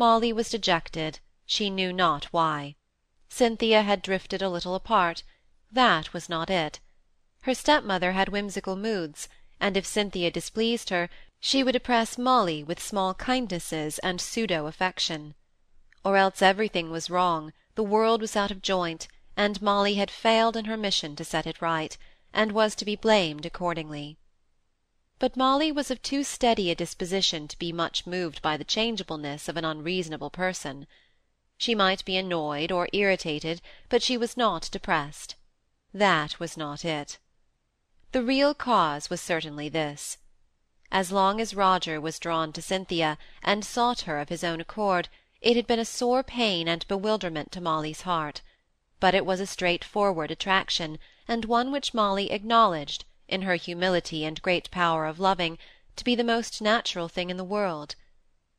Molly was dejected, she knew not why. Cynthia had drifted a little apart; that was not it. Her stepmother had whimsical moods, and if Cynthia displeased her, she would oppress Molly with small kindnesses and pseudo affection. Or else everything was wrong, the world was out of joint, and Molly had failed in her mission to set it right, and was to be blamed accordingly. But Molly was of too steady a disposition to be much moved by the changeableness of an unreasonable person. She might be annoyed or irritated, but she was not depressed. That was not it. The real cause was certainly this. As long as Roger was drawn to Cynthia, and sought her of his own accord, it had been a sore pain and bewilderment to Molly's heart; but it was a straightforward attraction, and one which Molly acknowledged, in her humility and great power of loving, to be the most natural thing in the world.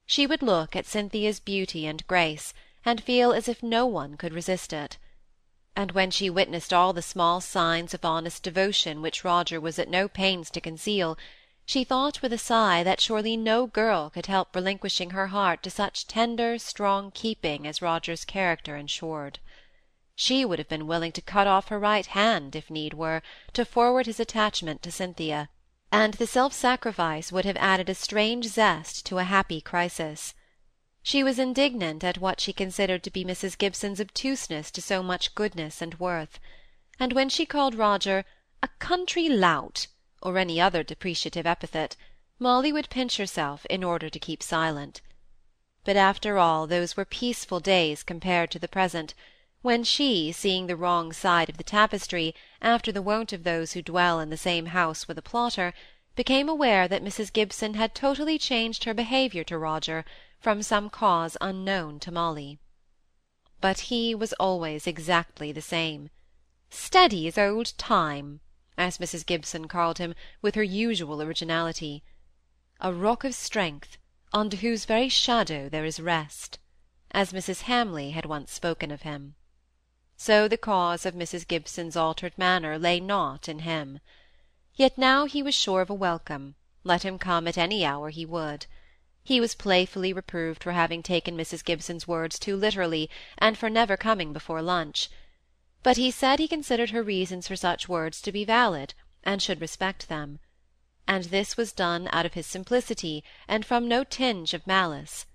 She would look at Cynthia's beauty and grace, and feel as if no one could resist it. And when she witnessed all the small signs of honest devotion which Roger was at no pains to conceal, she thought with a sigh that surely no girl could help relinquishing her heart to such tender, strong keeping as Roger's character ensured. She would have been willing to cut off her right hand, if need were, to forward his attachment to Cynthia, and the self-sacrifice would have added a strange zest to a happy crisis. She was indignant at what she considered to be Mrs. Gibson's obtuseness to so much goodness and worth; and when she called Roger a country lout, or any other depreciative epithet, Molly would pinch herself in order to keep silent. But after all, those were peaceful days compared to the present, when she, seeing the wrong side of the tapestry, after the wont of those who dwell in the same house with a plotter, became aware that Mrs. Gibson had totally changed her behaviour to Roger from some cause unknown to Molly. But he was always exactly the same. Steady as old Time, as Mrs. Gibson called him with her usual originality. A rock of strength, under whose very shadow there is rest, as Mrs. Hamley had once spoken of him so the cause of Mrs. Gibson's altered manner lay not in him. Yet now he was sure of a welcome, let him come at any hour he would. He was playfully reproved for having taken Mrs. Gibson's words too literally, and for never coming before lunch. But he said he considered her reasons for such words to be valid, and should respect them. And this was done out of his simplicity, and from no tinge of malice.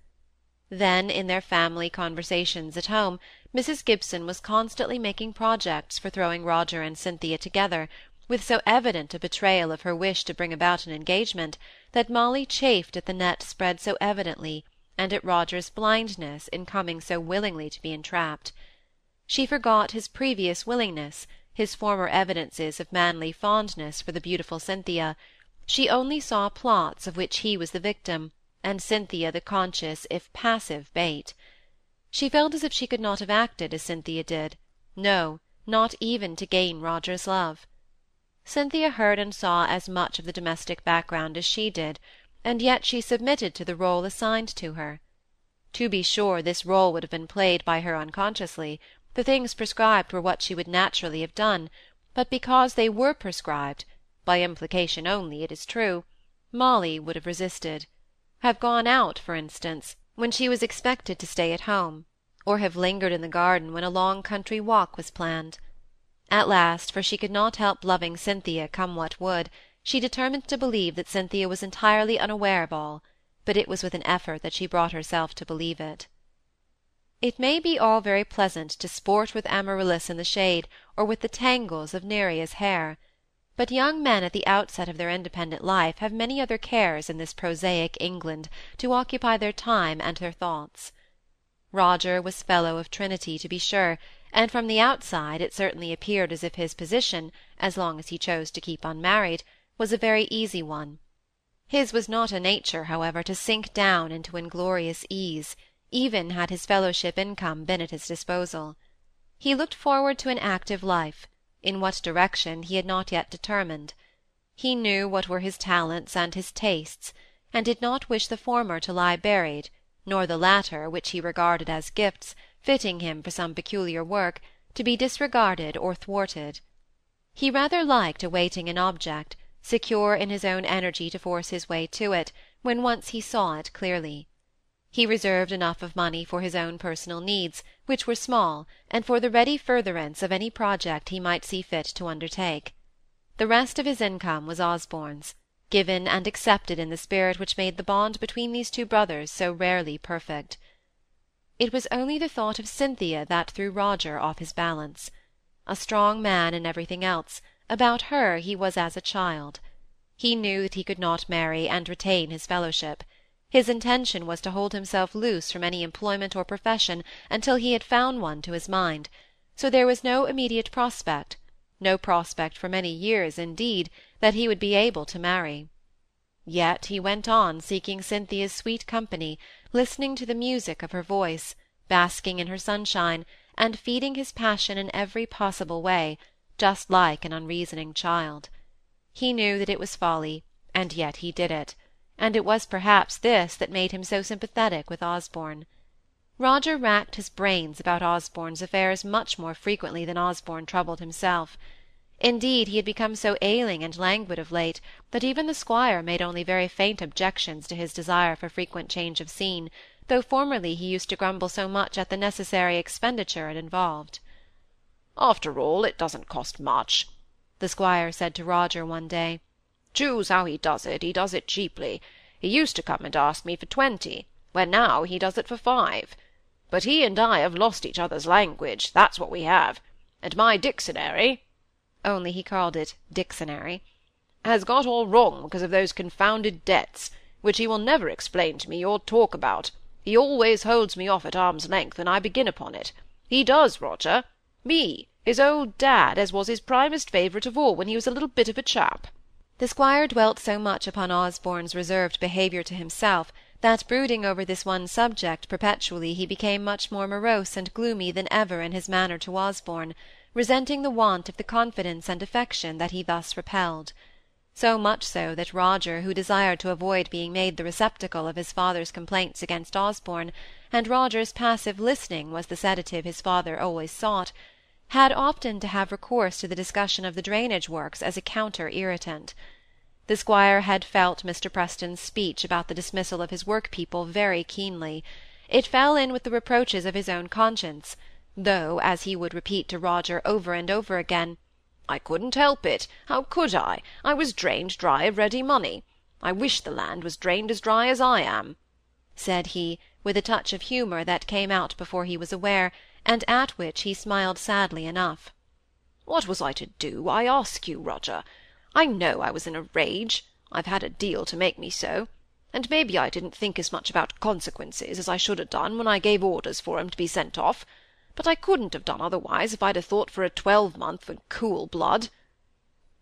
Then, in their family conversations at home, Mrs. Gibson was constantly making projects for throwing Roger and Cynthia together, with so evident a betrayal of her wish to bring about an engagement, that Molly chafed at the net spread so evidently, and at Roger's blindness in coming so willingly to be entrapped. She forgot his previous willingness, his former evidences of manly fondness for the beautiful Cynthia; she only saw plots of which he was the victim, and Cynthia the conscious if passive bait. She felt as if she could not have acted as Cynthia did, no, not even to gain Roger's love. Cynthia heard and saw as much of the domestic background as she did, and yet she submitted to the role assigned to her. To be sure, this role would have been played by her unconsciously, the things prescribed were what she would naturally have done, but because they were prescribed, by implication only, it is true, Molly would have resisted; have gone out, for instance, when she was expected to stay at home, or have lingered in the garden when a long country walk was planned. At last, for she could not help loving Cynthia come what would, she determined to believe that Cynthia was entirely unaware of all, but it was with an effort that she brought herself to believe it. It may be all very pleasant to sport with Amaryllis in the shade, or with the tangles of Neaera's hair but young men at the outset of their independent life have many other cares in this prosaic England to occupy their time and their thoughts. Roger was fellow of Trinity, to be sure, and from the outside it certainly appeared as if his position, as long as he chose to keep unmarried, was a very easy one. His was not a nature, however, to sink down into inglorious ease, even had his fellowship income been at his disposal. He looked forward to an active life, in what direction he had not yet determined. He knew what were his talents and his tastes, and did not wish the former to lie buried, nor the latter, which he regarded as gifts, fitting him for some peculiar work, to be disregarded or thwarted. He rather liked awaiting an object, secure in his own energy to force his way to it, when once he saw it clearly. He reserved enough of money for his own personal needs, which were small, and for the ready furtherance of any project he might see fit to undertake. The rest of his income was Osborne's, given and accepted in the spirit which made the bond between these two brothers so rarely perfect. It was only the thought of Cynthia that threw Roger off his balance. A strong man in everything else, about her he was as a child. He knew that he could not marry and retain his fellowship. His intention was to hold himself loose from any employment or profession until he had found one to his mind, so there was no immediate prospect, no prospect for many years, indeed, that he would be able to marry. Yet he went on seeking Cynthia's sweet company, listening to the music of her voice, basking in her sunshine, and feeding his passion in every possible way, just like an unreasoning child. He knew that it was folly, and yet he did it and it was perhaps this that made him so sympathetic with Osborne. Roger racked his brains about Osborne's affairs much more frequently than Osborne troubled himself. Indeed, he had become so ailing and languid of late that even the squire made only very faint objections to his desire for frequent change of scene, though formerly he used to grumble so much at the necessary expenditure it involved. "After all, it doesn't cost much," the squire said to Roger one day. Choose how he does it, he does it cheaply. He used to come and ask me for twenty, where now he does it for five. But he and I have lost each other's language, that's what we have; and my dictionary (only he called it dictionary) has got all wrong because of those confounded debts, which he will never explain to me or talk about. He always holds me off at arm's length when I begin upon it. He does, Roger. Me, his old dad, as was his primest favourite of all when he was a little bit of a chap. The squire dwelt so much upon Osborne's reserved behaviour to himself, that brooding over this one subject perpetually he became much more morose and gloomy than ever in his manner to Osborne, resenting the want of the confidence and affection that he thus repelled. So much so that Roger, who desired to avoid being made the receptacle of his father's complaints against Osborne, and Roger's passive listening was the sedative his father always sought, had often to have recourse to the discussion of the drainage works as a counter-irritant. The squire had felt Mr. Preston's speech about the dismissal of his work-people very keenly. It fell in with the reproaches of his own conscience, though, as he would repeat to Roger over and over again, I couldn't help it. How could I? I was drained dry of ready money. I wish the land was drained as dry as I am, said he, with a touch of humour that came out before he was aware, and at which he smiled sadly enough. What was I to do, I ask you, Roger? I know I was in a rage. I've had a deal to make me so. And maybe I didn't think as much about consequences as I should have done when I gave orders for him to be sent off, but I couldn't have done otherwise if I'd have thought for a twelvemonth in cool blood.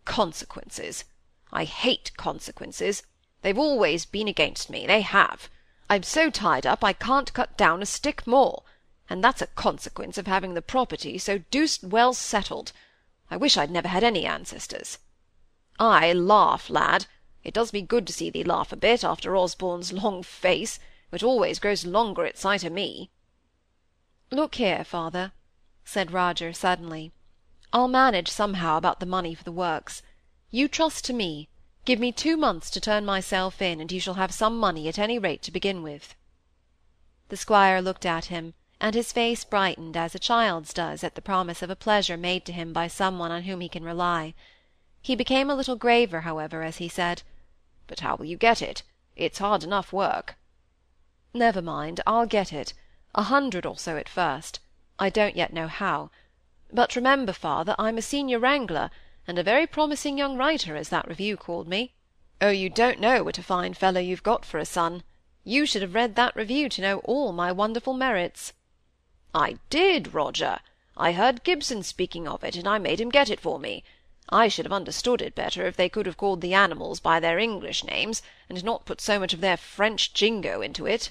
Consequences! I hate consequences. They've always been against me, they have. I'm so tied up I can't cut down a stick more and that's a consequence of having the property so deuced well settled. I wish I'd never had any ancestors. Ay, laugh, lad. It does me good to see thee laugh a bit, after Osborne's long face, which always grows longer at sight of me. Look here, father, said Roger suddenly. I'll manage somehow about the money for the works. You trust to me. Give me two months to turn myself in, and you shall have some money at any rate to begin with. The squire looked at him, and his face brightened as a child's does at the promise of a pleasure made to him by some one on whom he can rely. He became a little graver, however, as he said, "But how will you get it? It's hard enough work." "Never mind, I'll get it. A hundred or so at first. I don't yet know how. But remember, father, I'm a senior wrangler, and a very promising young writer, as that review called me. Oh, you don't know what a fine fellow you've got for a son. You should have read that review to know all my wonderful merits. I did, Roger. I heard Gibson speaking of it, and I made him get it for me. I should have understood it better if they could have called the animals by their English names, and not put so much of their French jingo into it.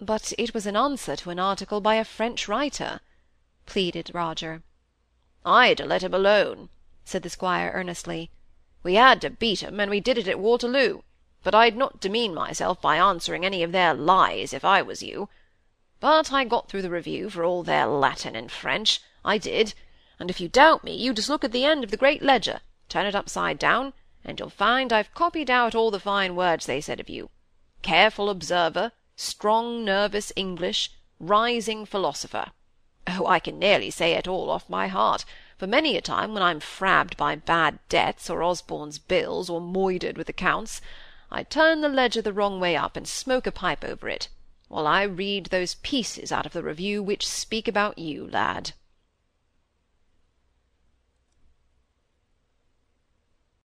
But it was an answer to an article by a French writer, pleaded Roger. I'd a let him alone, said the squire earnestly. We had to beat 'em, and we did it at Waterloo, but I'd not demean myself by answering any of their lies, if I was you. But I got through the review, for all their Latin and French, I did, and if you doubt me, you just look at the end of the great ledger, turn it upside down, and you'll find I've copied out all the fine words they said of you. Careful observer, strong, nervous English, rising philosopher. Oh, I can nearly say it all off my heart, for many a time when I'm frabbed by bad debts, or Osborne's bills, or moidered with accounts, I turn the ledger the wrong way up, and smoke a pipe over it, while I read those pieces out of the Review which speak about you, lad.